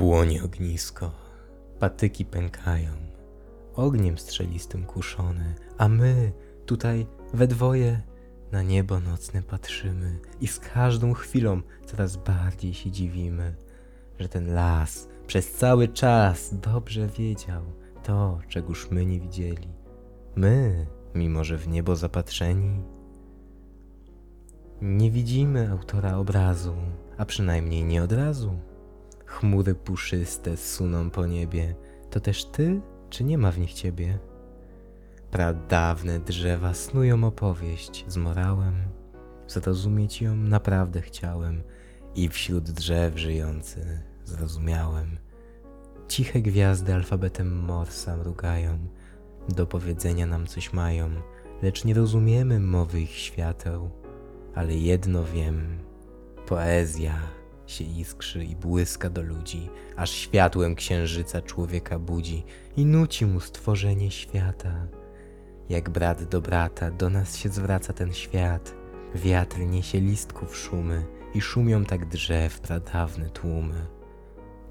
Płonie ognisko, patyki pękają, ogniem strzelistym kuszone, a my tutaj we dwoje na niebo nocne patrzymy i z każdą chwilą coraz bardziej się dziwimy, że ten las przez cały czas dobrze wiedział to, czegoż my nie widzieli. My, mimo że w niebo zapatrzeni, nie widzimy autora obrazu, a przynajmniej nie od razu. Chmury puszyste suną po niebie, to też ty, czy nie ma w nich ciebie? Pradawne drzewa snują opowieść z morałem, zrozumieć ją naprawdę chciałem. I wśród drzew żyjący zrozumiałem. Ciche gwiazdy alfabetem Morsa mrugają, do powiedzenia nam coś mają, lecz nie rozumiemy mowy ich świateł, ale jedno wiem, poezja się iskrzy i błyska do ludzi, aż światłem księżyca człowieka budzi i nuci mu stworzenie świata. Jak brat do brata do nas się zwraca ten świat, wiatr niesie listków szumy i szumią tak drzew pradawne tłumy.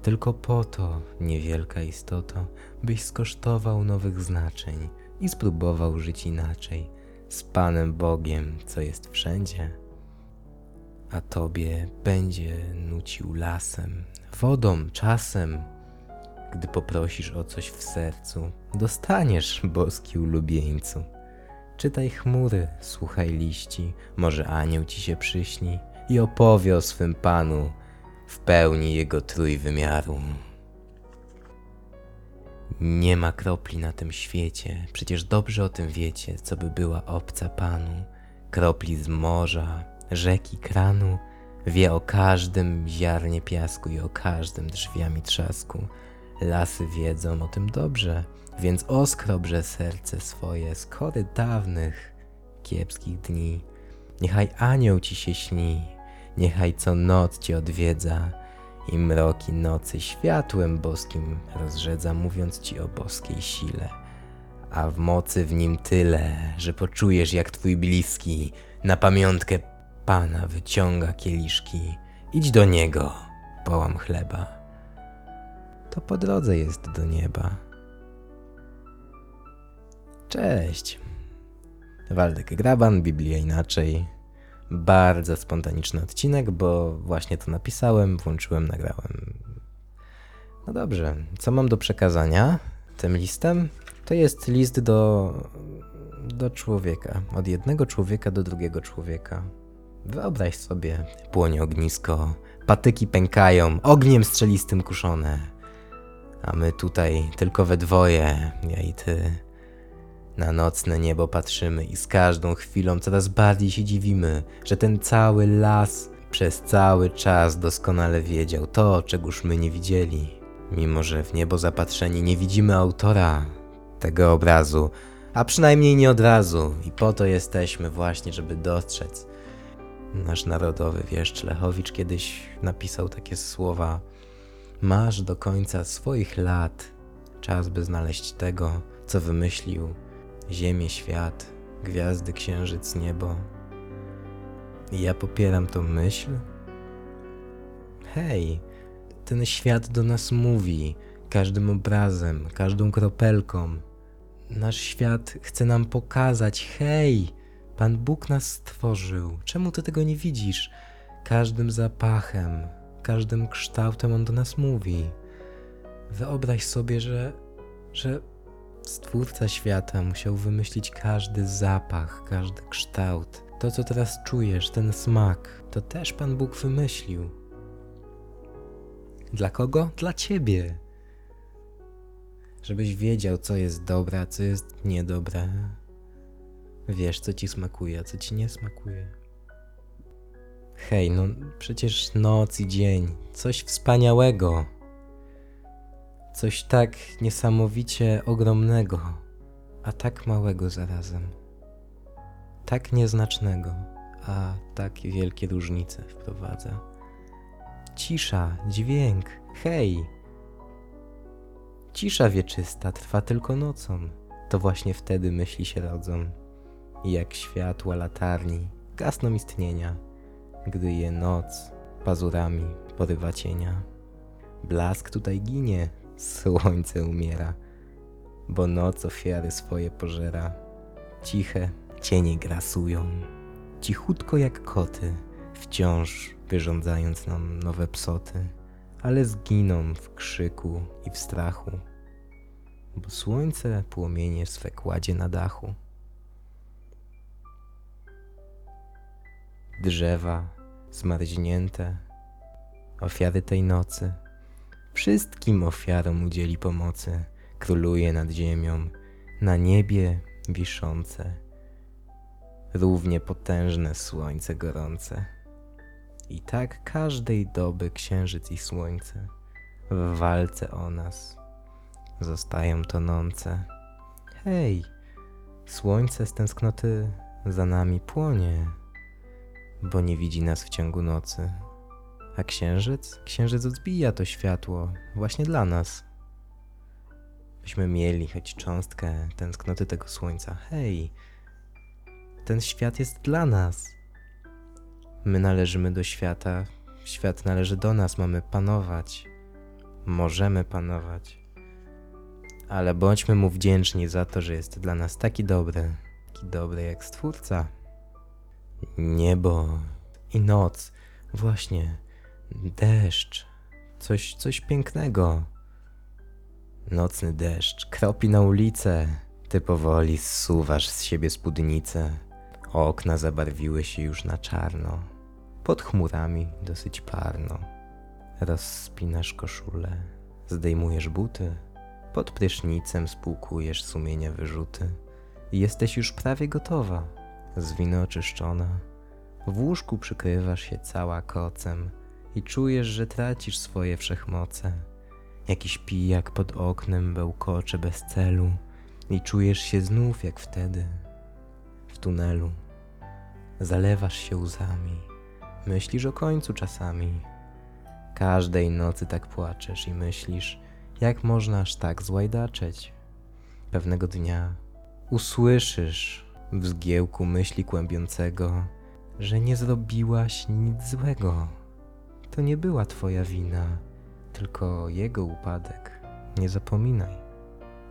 Tylko po to, niewielka istoto, byś skosztował nowych znaczeń i spróbował żyć inaczej, z Panem Bogiem, co jest wszędzie a tobie będzie nucił lasem, wodą, czasem. Gdy poprosisz o coś w sercu, dostaniesz, boski ulubieńcu. Czytaj chmury, słuchaj liści, może anioł ci się przyśni i opowie o swym panu w pełni jego trójwymiaru. Nie ma kropli na tym świecie, przecież dobrze o tym wiecie, co by była obca panu. Kropli z morza, rzeki kranu, wie o każdym ziarnie piasku i o każdym drzwiami trzasku. Lasy wiedzą o tym dobrze, więc oskrobrze serce swoje z kory dawnych, kiepskich dni. Niechaj anioł ci się śni, niechaj co noc cię odwiedza i mroki nocy światłem boskim rozrzedza, mówiąc ci o boskiej sile. A w mocy w nim tyle, że poczujesz jak twój bliski na pamiątkę Pana wyciąga kieliszki. Idź do niego, połam chleba. To po drodze jest do nieba. Cześć. Waldek Graban, Biblia inaczej. Bardzo spontaniczny odcinek, bo właśnie to napisałem, włączyłem, nagrałem. No dobrze, co mam do przekazania tym listem? To jest list do, do człowieka, od jednego człowieka do drugiego człowieka. Wyobraź sobie, płonie ognisko, patyki pękają, ogniem strzelistym kuszone. A my tutaj tylko we dwoje, ja i ty. Na nocne niebo patrzymy i z każdą chwilą coraz bardziej się dziwimy, że ten cały las przez cały czas doskonale wiedział to, czegoż my nie widzieli. Mimo, że w niebo zapatrzeni nie widzimy autora tego obrazu, a przynajmniej nie od razu, i po to jesteśmy właśnie, żeby dostrzec, Nasz narodowy wieszcz Lechowicz kiedyś napisał takie słowa: Masz do końca swoich lat czas, by znaleźć tego, co wymyślił Ziemię, świat, gwiazdy, księżyc, niebo. I ja popieram tą myśl. Hej, ten świat do nas mówi, każdym obrazem, każdą kropelką. Nasz świat chce nam pokazać: hej, Pan Bóg nas stworzył. Czemu ty tego nie widzisz? Każdym zapachem, każdym kształtem On do nas mówi. Wyobraź sobie, że, że Stwórca świata musiał wymyślić każdy zapach, każdy kształt. To, co teraz czujesz, ten smak, to też Pan Bóg wymyślił. Dla kogo? Dla ciebie. Żebyś wiedział, co jest dobre, a co jest niedobre Wiesz, co ci smakuje, a co ci nie smakuje. Hej, no przecież noc i dzień, coś wspaniałego. Coś tak niesamowicie ogromnego, a tak małego zarazem. Tak nieznacznego, a tak wielkie różnice wprowadza. Cisza, dźwięk, hej! Cisza wieczysta trwa tylko nocą. To właśnie wtedy myśli się rodzą jak światła latarni gasną istnienia, gdy je noc pazurami porywa cienia. Blask tutaj ginie, słońce umiera, bo noc ofiary swoje pożera. Ciche cienie grasują, cichutko jak koty, wciąż wyrządzając nam nowe psoty, ale zginą w krzyku i w strachu, bo słońce płomienie swe kładzie na dachu. Drzewa zmarznięte, ofiary tej nocy, wszystkim ofiarom udzieli pomocy, króluje nad ziemią, na niebie wiszące, równie potężne słońce gorące. I tak każdej doby księżyc i słońce w walce o nas zostają tonące. Hej, słońce z tęsknoty za nami płonie, bo nie widzi nas w ciągu nocy. A księżyc? Księżyc odbija to światło właśnie dla nas. Byśmy mieli choć cząstkę tęsknoty tego słońca. Hej, ten świat jest dla nas. My należymy do świata, świat należy do nas, mamy panować. Możemy panować. Ale bądźmy mu wdzięczni za to, że jest dla nas taki dobry, taki dobry jak Stwórca. Niebo i noc, właśnie, deszcz, coś, coś pięknego. Nocny deszcz kropi na ulicę, ty powoli zsuwasz z siebie spódnicę. Okna zabarwiły się już na czarno. Pod chmurami dosyć parno. Rozspinasz koszulę, zdejmujesz buty, pod prysznicem spłukujesz sumienia wyrzuty. Jesteś już prawie gotowa, z winy oczyszczona. W łóżku przykrywasz się cała kocem i czujesz, że tracisz swoje wszechmoce. Jakiś pijak pod oknem bełkocze bez celu i czujesz się znów jak wtedy, w tunelu. Zalewasz się łzami, myślisz o końcu czasami. Każdej nocy tak płaczesz i myślisz, jak można aż tak złajdaczeć. Pewnego dnia usłyszysz w zgiełku myśli kłębiącego, że nie zrobiłaś nic złego. To nie była twoja wina, tylko jego upadek. Nie zapominaj.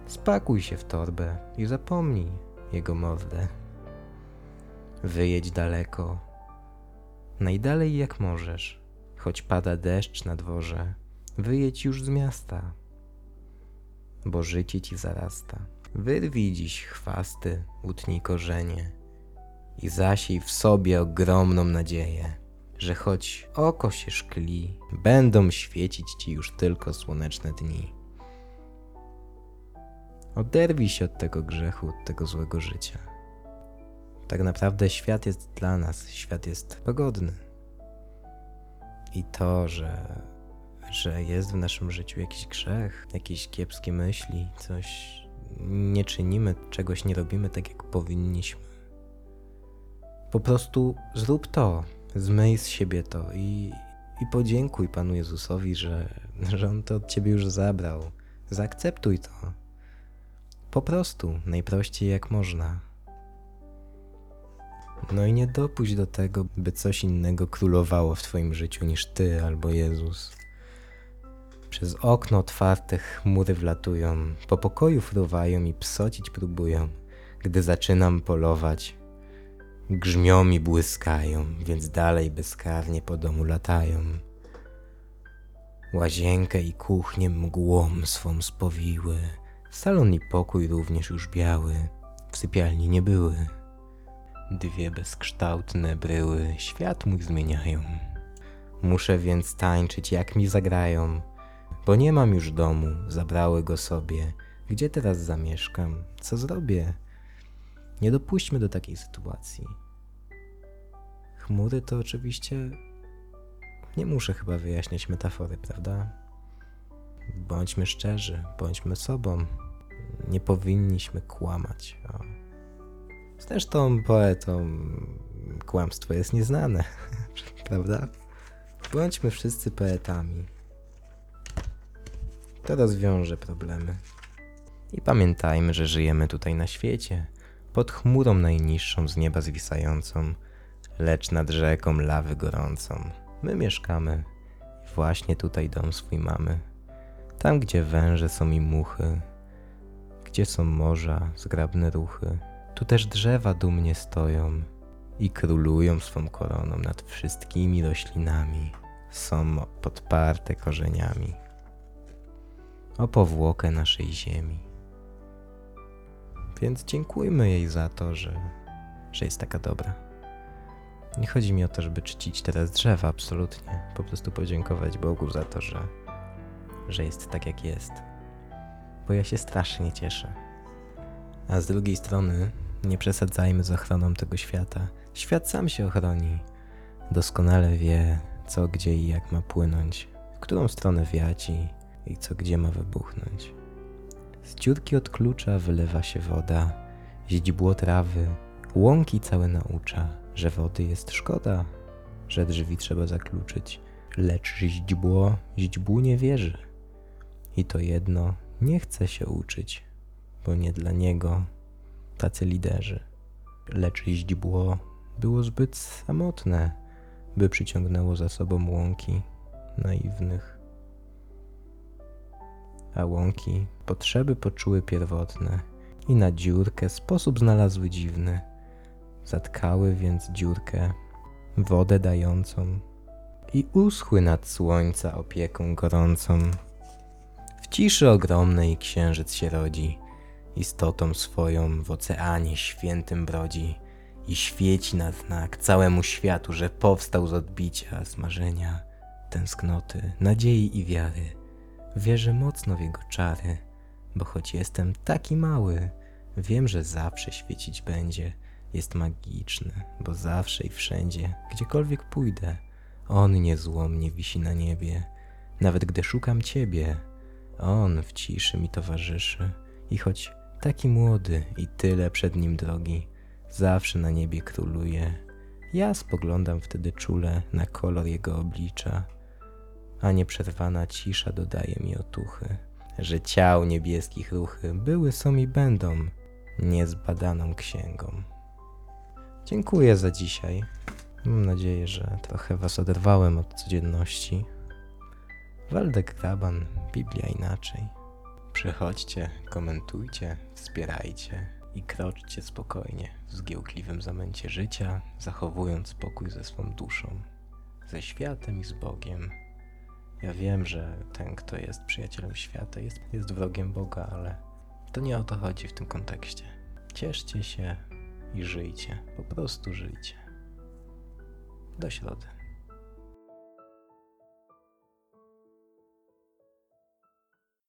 Spakuj się w torbę i zapomnij jego mordę. Wyjedź daleko, najdalej jak możesz, choć pada deszcz na dworze, wyjedź już z miasta, bo życie ci zarasta. Wyrwij dziś chwasty, utnij korzenie i zasiej w sobie ogromną nadzieję, że choć oko się szkli, będą świecić ci już tylko słoneczne dni. Oderwij się od tego grzechu, od tego złego życia. Tak naprawdę świat jest dla nas, świat jest pogodny. I to, że, że jest w naszym życiu jakiś grzech, jakieś kiepskie myśli, coś nie czynimy, czegoś nie robimy tak, jak powinniśmy. Po prostu zrób to, zmyj z siebie to i, i podziękuj Panu Jezusowi, że, że On to od Ciebie już zabrał. Zaakceptuj to. Po prostu, najprościej jak można. No i nie dopuść do tego, by coś innego królowało w Twoim życiu niż Ty albo Jezus. Przez okno otwarte chmury wlatują, po pokoju fruwają i psocić próbują. Gdy zaczynam polować, grzmią i błyskają, więc dalej bezkarnie po domu latają. Łazienkę i kuchnię mgłą swą spowiły, salon i pokój również już biały, w sypialni nie były. Dwie bezkształtne bryły świat mój zmieniają. Muszę więc tańczyć, jak mi zagrają, bo nie mam już domu, zabrały go sobie. Gdzie teraz zamieszkam? Co zrobię? Nie dopuśćmy do takiej sytuacji. Chmury to oczywiście. Nie muszę chyba wyjaśniać metafory, prawda? Bądźmy szczerzy, bądźmy sobą. Nie powinniśmy kłamać. O. Zresztą poetom kłamstwo jest nieznane, prawda? Bądźmy wszyscy poetami. To rozwiąże problemy. I pamiętajmy, że żyjemy tutaj na świecie, pod chmurą najniższą z nieba zwisającą, lecz nad rzeką lawy gorącą. My mieszkamy w właśnie tutaj dom swój mamy. Tam, gdzie węże są i muchy, gdzie są morza, zgrabne ruchy. Tu też drzewa dumnie stoją i królują swą koroną nad wszystkimi roślinami. Są podparte korzeniami o powłokę naszej ziemi. Więc dziękujmy jej za to, że, że jest taka dobra. Nie chodzi mi o to, żeby czcić teraz drzewa, absolutnie. Po prostu podziękować Bogu za to, że, że jest tak, jak jest. Bo ja się strasznie cieszę. A z drugiej strony, nie przesadzajmy z ochroną tego świata. Świat sam się ochroni. Doskonale wie, co, gdzie i jak ma płynąć, w którą stronę wiać i, i co, gdzie ma wybuchnąć. Z dziurki od klucza wylewa się woda, źdźbło trawy, łąki całe naucza, że wody jest szkoda, że drzwi trzeba zakluczyć, lecz źdźbło źdźbłu nie wierzy. I to jedno nie chce się uczyć, bo nie dla niego tacy liderzy. Lecz źdźbło było zbyt samotne, by przyciągnęło za sobą łąki naiwnych. A łąki potrzeby poczuły pierwotne i na dziurkę sposób znalazły dziwny. Zatkały więc dziurkę, wodę dającą i uschły nad słońca opieką gorącą. W ciszy ogromnej księżyc się rodzi, istotą swoją w oceanie świętym brodzi i świeci na znak całemu światu, że powstał z odbicia, smażenia, tęsknoty, nadziei i wiary. Wierzę mocno w jego czary, bo choć jestem taki mały, wiem, że zawsze świecić będzie. Jest magiczny, bo zawsze i wszędzie, gdziekolwiek pójdę, on niezłomnie wisi na niebie. Nawet gdy szukam ciebie, on w ciszy mi towarzyszy. I choć taki młody i tyle przed nim drogi, zawsze na niebie króluje. Ja spoglądam wtedy czule na kolor jego oblicza, a nieprzerwana cisza dodaje mi otuchy, że ciał niebieskich ruchy były, są i będą niezbadaną księgą. Dziękuję za dzisiaj. Mam nadzieję, że trochę Was oderwałem od codzienności. Waldek Graban, Biblia inaczej. Przychodźcie, komentujcie, wspierajcie i kroczcie spokojnie w zgiełkliwym zamęcie życia, zachowując spokój ze swą duszą, ze światem i z Bogiem. Ja wiem, że ten, kto jest przyjacielem świata, jest, jest wrogiem Boga, ale to nie o to chodzi w tym kontekście. Cieszcie się i żyjcie, po prostu żyjcie. Do środy.